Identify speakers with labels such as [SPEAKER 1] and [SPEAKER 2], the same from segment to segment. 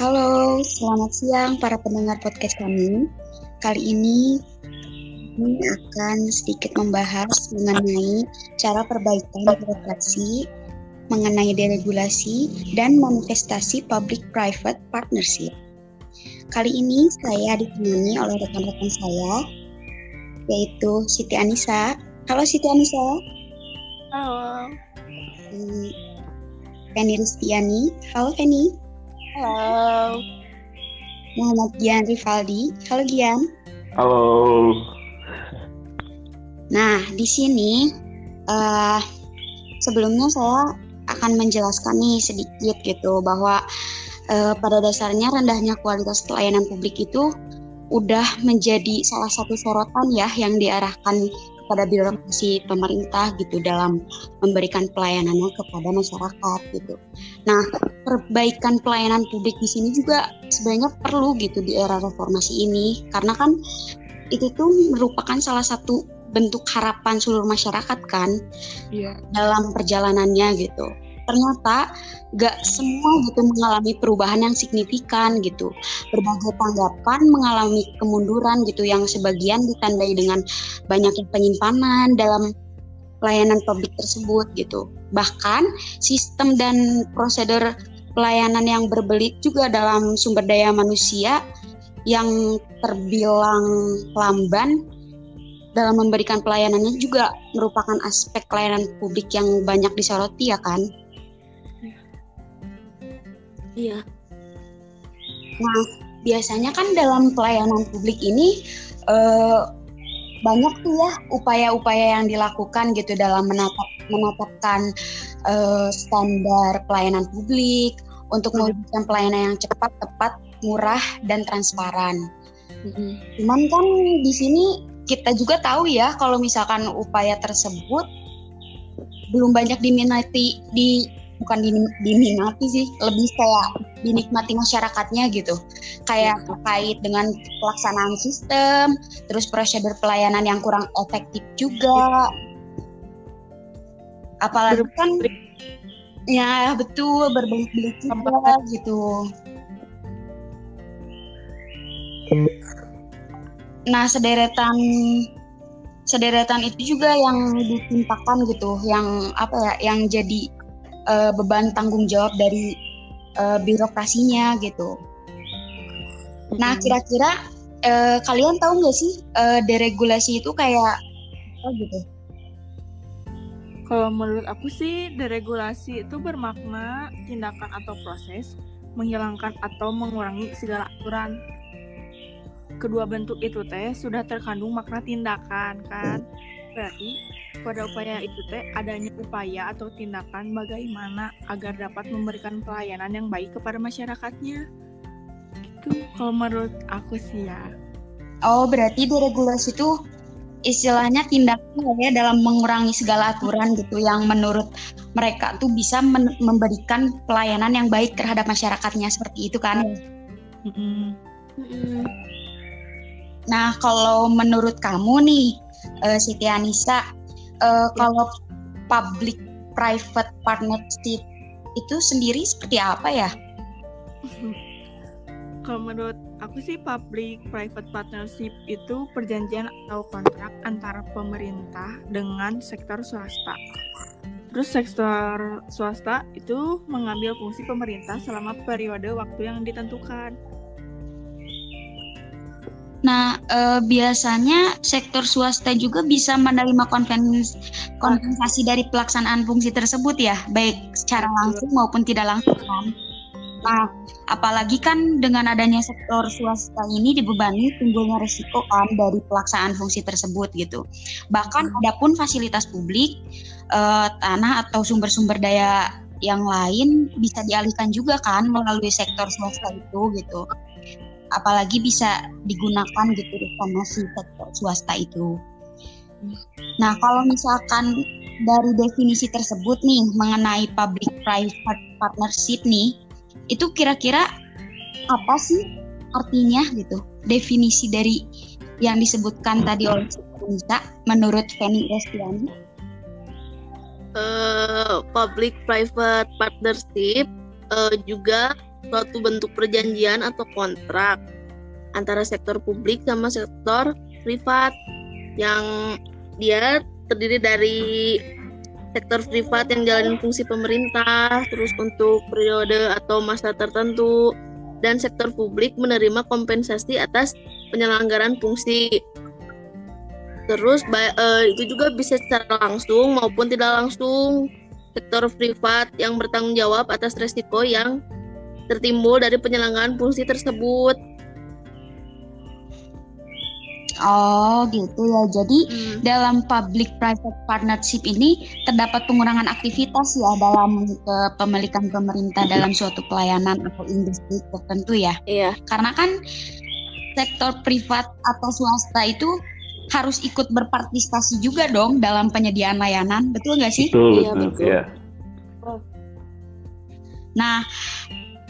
[SPEAKER 1] Halo, selamat siang para pendengar podcast kami. Kali ini kami akan sedikit membahas mengenai cara perbaikan birokrasi, mengenai deregulasi, dan manifestasi public-private partnership. Kali ini saya ditemani oleh rekan-rekan saya, yaitu Siti Anissa. Halo Siti Anissa.
[SPEAKER 2] Halo.
[SPEAKER 1] Hmm, Feni Rustiani. Halo Feni.
[SPEAKER 2] Halo.
[SPEAKER 1] Muhammad Gian Rivaldi. Halo Gian.
[SPEAKER 3] Halo.
[SPEAKER 1] Nah, di sini uh, sebelumnya saya akan menjelaskan nih sedikit gitu bahwa uh, pada dasarnya rendahnya kualitas pelayanan publik itu udah menjadi salah satu sorotan ya yang diarahkan kepada birokrasi pemerintah gitu dalam memberikan pelayanannya kepada masyarakat gitu. Nah, perbaikan pelayanan publik di sini juga sebenarnya perlu gitu di era reformasi ini karena kan itu tuh merupakan salah satu bentuk harapan seluruh masyarakat kan yeah. dalam perjalanannya gitu ternyata gak semua gitu mengalami perubahan yang signifikan gitu. Berbagai tanggapan mengalami kemunduran gitu yang sebagian ditandai dengan banyaknya penyimpanan dalam pelayanan publik tersebut gitu. Bahkan sistem dan prosedur pelayanan yang berbelit juga dalam sumber daya manusia yang terbilang lamban dalam memberikan pelayanannya juga merupakan aspek pelayanan publik yang banyak disoroti ya kan.
[SPEAKER 2] Iya.
[SPEAKER 1] Nah, biasanya kan dalam pelayanan publik ini uh, banyak tuh ya upaya-upaya yang dilakukan gitu dalam menatap menetapkan uh, standar pelayanan publik untuk iya. mewujudkan pelayanan yang cepat, tepat, murah dan transparan. Mm-hmm. Cuman kan di sini kita juga tahu ya kalau misalkan upaya tersebut belum banyak diminati di bukan diminati sih lebih kayak dinikmati masyarakatnya gitu. Kayak iya. terkait dengan pelaksanaan sistem terus prosedur pelayanan yang kurang efektif juga. Apalagi kan ya betul berbelit-belit juga gitu. Nah sederetan sederetan itu juga yang ditimpakan gitu yang apa ya yang jadi uh, beban tanggung jawab dari uh, birokrasinya gitu. Nah, kira-kira uh, kalian tahu nggak sih uh, deregulasi itu kayak apa gitu?
[SPEAKER 2] Kalau menurut aku sih deregulasi itu bermakna tindakan atau proses menghilangkan atau mengurangi segala aturan. Kedua bentuk itu teh sudah terkandung makna tindakan kan. Berarti pada upaya itu teh adanya upaya atau tindakan bagaimana agar dapat memberikan pelayanan yang baik kepada masyarakatnya. Itu kalau menurut aku sih ya.
[SPEAKER 1] Oh, berarti deregulasi itu istilahnya tindakan ya dalam mengurangi segala aturan gitu yang menurut mereka tuh bisa memberikan pelayanan yang baik terhadap masyarakatnya seperti itu kan. Mm -hmm. Mm -hmm. Nah, kalau menurut kamu nih uh, Siti Anissa uh, kalau public private partnership itu sendiri seperti apa ya?
[SPEAKER 2] Kalau menurut aku sih public private partnership itu perjanjian atau kontrak antara pemerintah dengan sektor swasta. Terus sektor swasta itu mengambil fungsi pemerintah selama periode waktu yang ditentukan.
[SPEAKER 1] Nah, e, biasanya sektor swasta juga bisa menerima kompensasi dari pelaksanaan fungsi tersebut ya, baik secara langsung maupun tidak langsung kan. Nah, apalagi kan dengan adanya sektor swasta ini dibebani timbulnya resiko kan dari pelaksanaan fungsi tersebut gitu. Bahkan hmm. adapun fasilitas publik, e, tanah atau sumber-sumber daya yang lain bisa dialihkan juga kan melalui sektor swasta itu gitu apalagi bisa digunakan gitu sama si sektor swasta itu. Nah, kalau misalkan dari definisi tersebut nih mengenai public private partnership nih, itu kira-kira apa sih artinya gitu? Definisi dari yang disebutkan tadi oleh Indonesia menurut Feni Restiani?
[SPEAKER 4] Uh, public private partnership uh, juga
[SPEAKER 3] suatu bentuk perjanjian atau kontrak antara sektor publik sama sektor privat yang dia terdiri dari sektor privat yang jalanin fungsi pemerintah terus untuk periode atau masa tertentu dan sektor publik menerima kompensasi atas penyelenggaraan fungsi. Terus uh, itu juga bisa secara langsung maupun tidak langsung. Sektor privat yang bertanggung jawab atas resiko yang tertimbul dari penyelenggaraan fungsi tersebut.
[SPEAKER 1] Oh gitu ya. Jadi hmm. dalam public private partnership ini terdapat pengurangan aktivitas ya dalam kepemilikan pemerintah dalam suatu pelayanan atau industri tertentu ya.
[SPEAKER 3] Iya.
[SPEAKER 1] Karena kan sektor privat atau swasta itu harus ikut berpartisipasi juga dong dalam penyediaan layanan, betul nggak sih?
[SPEAKER 4] Betul, iya, betul. Ya.
[SPEAKER 1] Nah,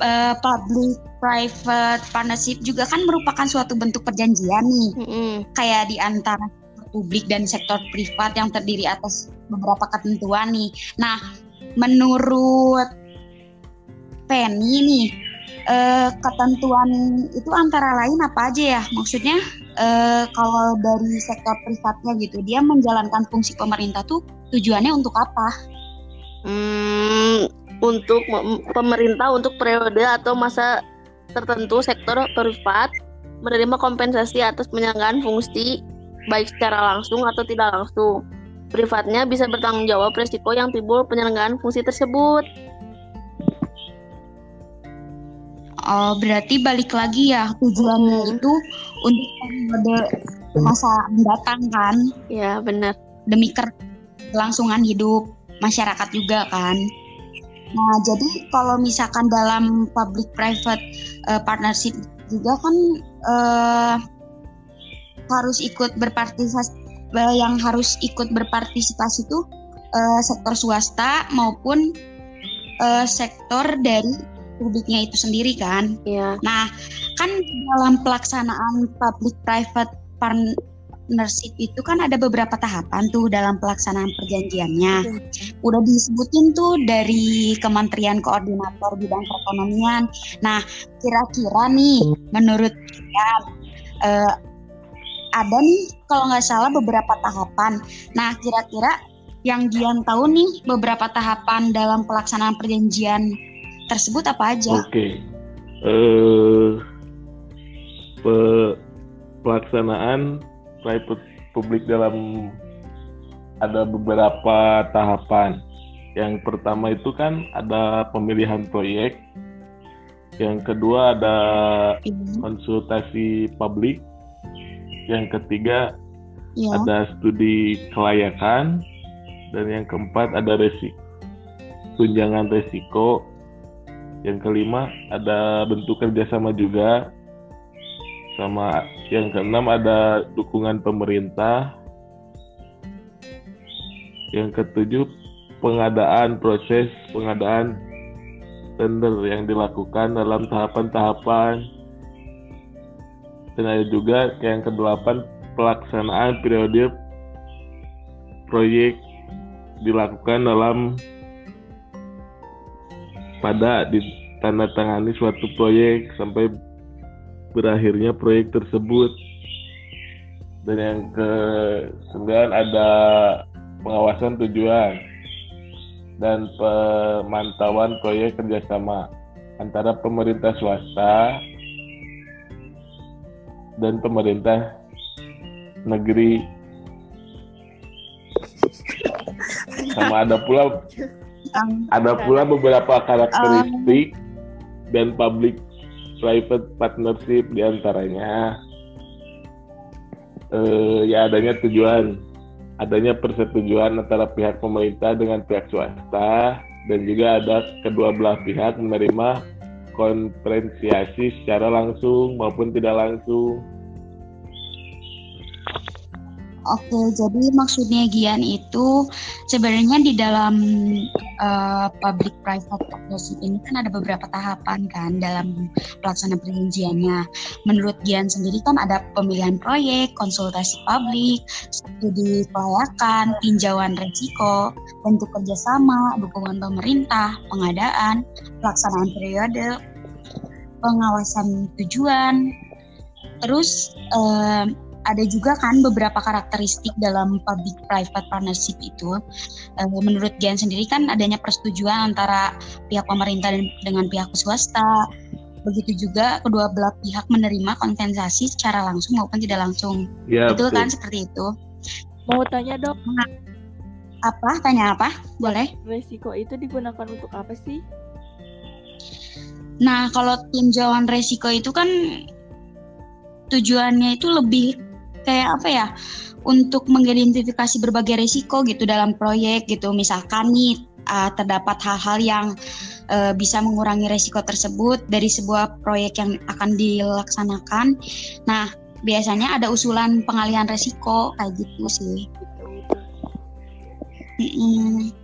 [SPEAKER 1] uh, public private partnership juga kan merupakan suatu bentuk perjanjian nih, mm -hmm. kayak di antara publik dan sektor privat yang terdiri atas beberapa ketentuan nih. Nah, menurut Penny nih, uh, ketentuan itu antara lain apa aja ya? Maksudnya uh, kalau dari sektor privatnya gitu dia menjalankan fungsi pemerintah tuh tujuannya untuk apa?
[SPEAKER 3] Hmm, untuk pemerintah untuk periode atau masa tertentu sektor privat menerima kompensasi atas penyelenggaraan fungsi baik secara langsung atau tidak langsung. Privatnya bisa bertanggung jawab resiko yang timbul penyelenggaraan fungsi tersebut.
[SPEAKER 1] Oh, berarti balik lagi ya tujuannya hmm. itu untuk periode masa mendatang kan?
[SPEAKER 3] Ya benar.
[SPEAKER 1] Demi kelangsungan hidup masyarakat juga kan. Nah jadi kalau misalkan dalam public private uh, partnership juga kan uh, harus ikut berpartisipasi uh, yang harus ikut berpartisipasi itu uh, sektor swasta maupun uh, sektor dari publiknya itu sendiri kan.
[SPEAKER 3] Iya.
[SPEAKER 1] Nah, kan dalam pelaksanaan public private partnership itu kan ada beberapa tahapan tuh dalam pelaksanaan perjanjiannya. Iya. Udah disebutin tuh dari Kementerian Koordinator Bidang Perekonomian. Nah, kira-kira nih menurut kalian uh, ada nih kalau nggak salah beberapa tahapan. Nah, kira-kira yang Dian tahu nih beberapa tahapan dalam pelaksanaan perjanjian tersebut apa aja?
[SPEAKER 4] Oke. Okay. Uh, pe pelaksanaan private publik dalam ada beberapa tahapan. Yang pertama itu kan ada pemilihan proyek. Yang kedua ada iya. konsultasi publik. Yang ketiga ya. ada studi kelayakan dan yang keempat ada resiko tunjangan resiko yang kelima ada bentuk kerjasama juga sama yang keenam ada dukungan pemerintah. Yang ketujuh pengadaan proses pengadaan tender yang dilakukan dalam tahapan-tahapan. Dan ada juga yang kedelapan pelaksanaan periode proyek dilakukan dalam pada ditandatangani suatu proyek sampai berakhirnya proyek tersebut. Dan yang ke sembilan ada pengawasan tujuan dan pemantauan proyek kerjasama antara pemerintah swasta dan pemerintah negeri. Sama ada pula ada pula beberapa karakteristik dan public private partnership di antaranya uh, ya adanya tujuan adanya persetujuan antara pihak pemerintah dengan pihak swasta dan juga ada kedua belah pihak menerima konferensiasi secara langsung maupun tidak langsung
[SPEAKER 1] Oke, jadi maksudnya Gian itu sebenarnya di dalam uh, public private partnership ini kan ada beberapa tahapan kan dalam pelaksanaan perjanjiannya. Menurut Gian sendiri kan ada pemilihan proyek, konsultasi publik, studi kelayakan, tinjauan resiko, bentuk kerjasama, dukungan pemerintah, pengadaan, pelaksanaan periode, pengawasan tujuan. Terus uh, ada juga kan beberapa karakteristik dalam public private partnership itu. Uh, menurut Gian sendiri kan adanya persetujuan antara pihak pemerintah dan dengan pihak swasta. Begitu juga kedua belah pihak menerima kompensasi secara langsung maupun tidak langsung.
[SPEAKER 4] Ya,
[SPEAKER 1] betul,
[SPEAKER 4] betul
[SPEAKER 1] kan seperti itu.
[SPEAKER 2] Mau tanya dok,
[SPEAKER 1] Apa? Tanya apa? Boleh?
[SPEAKER 2] resiko itu digunakan untuk apa sih?
[SPEAKER 1] Nah, kalau tinjauan resiko itu kan tujuannya itu lebih kayak apa ya? Untuk mengidentifikasi berbagai resiko gitu dalam proyek gitu. Misalkan nih uh, terdapat hal-hal yang uh, bisa mengurangi resiko tersebut dari sebuah proyek yang akan dilaksanakan. Nah, biasanya ada usulan pengalihan resiko kayak gitu sih. Mm-mm.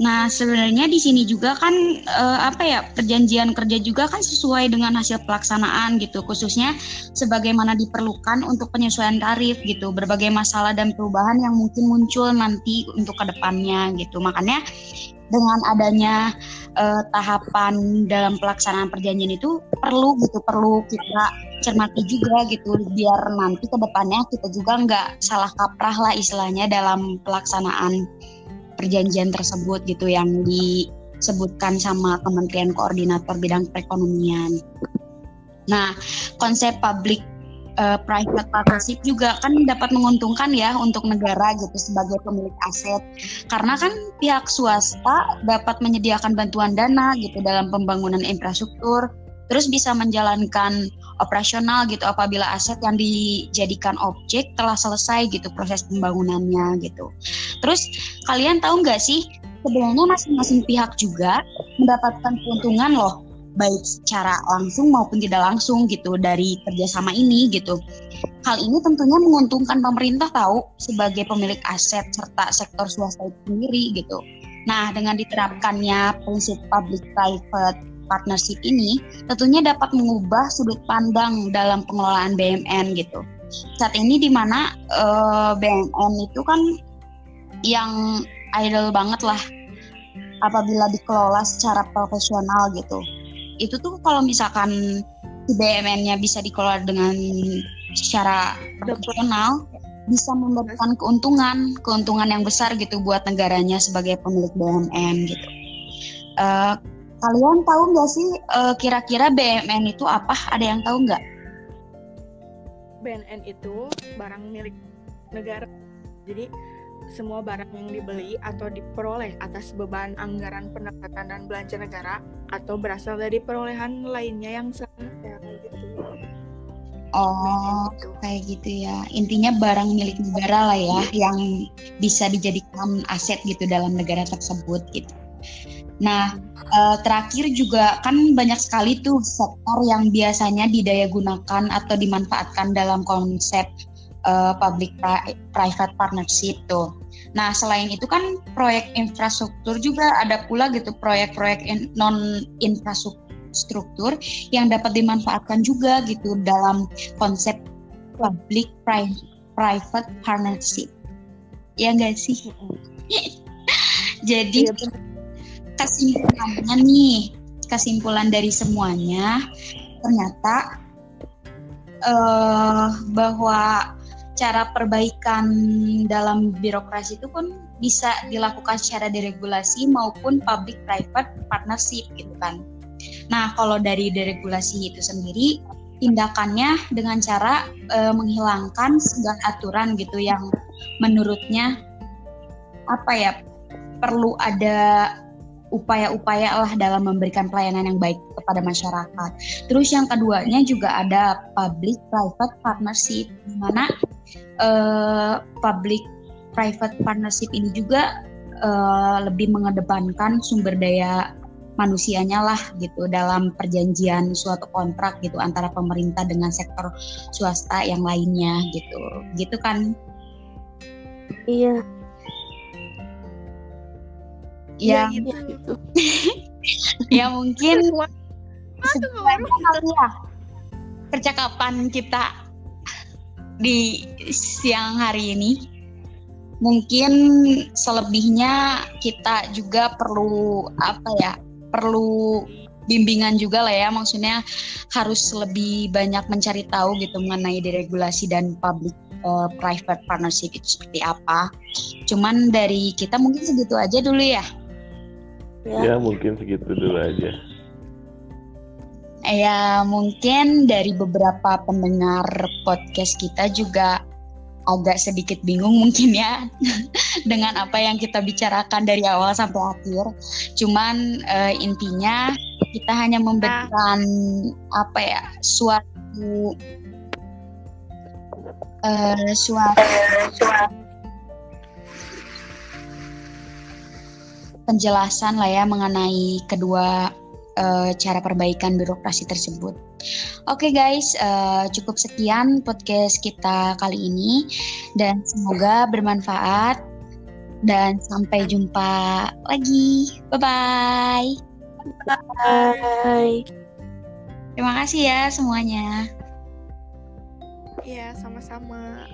[SPEAKER 1] Nah, sebenarnya di sini juga kan eh, apa ya perjanjian kerja juga kan sesuai dengan hasil pelaksanaan gitu, khususnya sebagaimana diperlukan untuk penyesuaian tarif gitu, berbagai masalah dan perubahan yang mungkin muncul nanti untuk ke depannya gitu. Makanya dengan adanya eh, tahapan dalam pelaksanaan perjanjian itu perlu gitu, perlu kita cermati juga gitu, biar nanti ke depannya kita juga nggak salah kaprah lah istilahnya dalam pelaksanaan perjanjian tersebut gitu yang disebutkan sama Kementerian Koordinator Bidang Perekonomian. Nah, konsep public uh, private partnership juga kan dapat menguntungkan ya untuk negara gitu sebagai pemilik aset. Karena kan pihak swasta dapat menyediakan bantuan dana gitu dalam pembangunan infrastruktur, terus bisa menjalankan operasional gitu apabila aset yang dijadikan objek telah selesai gitu proses pembangunannya gitu. Terus kalian tahu nggak sih sebenarnya masing-masing pihak juga mendapatkan keuntungan loh baik secara langsung maupun tidak langsung gitu dari kerjasama ini gitu. Hal ini tentunya menguntungkan pemerintah tahu sebagai pemilik aset serta sektor swasta itu sendiri gitu. Nah, dengan diterapkannya prinsip public private partnership ini tentunya dapat mengubah sudut pandang dalam pengelolaan BMN gitu. Saat ini di mana uh, eh, BMN itu kan yang idol banget lah apabila dikelola secara profesional gitu. Itu tuh kalau misalkan si BMN-nya bisa dikelola dengan secara profesional bisa memberikan keuntungan, keuntungan yang besar gitu buat negaranya sebagai pemilik BUMN gitu. Uh, Kalian tahu nggak sih uh, kira-kira BMN itu apa? Ada yang tahu nggak?
[SPEAKER 2] BNN itu barang milik negara. Jadi semua barang yang dibeli atau diperoleh atas beban anggaran pendapatan dan belanja negara atau berasal dari perolehan lainnya yang sama ya, gitu.
[SPEAKER 1] Oh, kayak gitu ya. Intinya barang milik negara lah ya, yang bisa dijadikan aset gitu dalam negara tersebut gitu. Nah, uh, terakhir juga kan banyak sekali tuh sektor yang biasanya didaya gunakan atau dimanfaatkan dalam konsep uh, public private partnership tuh. Nah, selain itu kan proyek infrastruktur juga ada pula gitu proyek-proyek in, non infrastruktur yang dapat dimanfaatkan juga gitu dalam konsep public private partnership. Ya enggak sih? Jadi ya, kesimpulannya nih, kesimpulan dari semuanya ternyata uh, bahwa cara perbaikan dalam birokrasi itu pun bisa dilakukan secara deregulasi maupun public private partnership gitu kan. Nah, kalau dari deregulasi itu sendiri tindakannya dengan cara uh, menghilangkan segala aturan gitu yang menurutnya apa ya perlu ada upaya-upaya lah dalam memberikan pelayanan yang baik kepada masyarakat. Terus yang keduanya juga ada public private partnership di mana uh, public private partnership ini juga uh, lebih mengedepankan sumber daya manusianya lah gitu dalam perjanjian suatu kontrak gitu antara pemerintah dengan sektor swasta yang lainnya gitu. Gitu kan?
[SPEAKER 3] Iya,
[SPEAKER 1] ya gitu, gitu. ya mungkin ya percakapan kita di siang hari ini mungkin selebihnya kita juga perlu apa ya perlu bimbingan juga lah ya maksudnya harus lebih banyak mencari tahu gitu mengenai deregulasi dan public uh, private partnership itu seperti apa. Cuman dari kita mungkin segitu aja dulu ya.
[SPEAKER 4] Ya, ya mungkin segitu dulu aja.
[SPEAKER 1] Ya mungkin dari beberapa pendengar podcast kita juga agak sedikit bingung mungkin ya dengan apa yang kita bicarakan dari awal sampai akhir. Cuman uh, intinya kita hanya memberikan apa ya suatu uh, suatu penjelasan lah ya mengenai kedua uh, cara perbaikan birokrasi tersebut. Oke okay guys, uh, cukup sekian podcast kita kali ini dan semoga bermanfaat dan sampai jumpa lagi. Bye bye.
[SPEAKER 3] Bye.
[SPEAKER 1] Terima kasih ya semuanya.
[SPEAKER 2] Iya, sama-sama.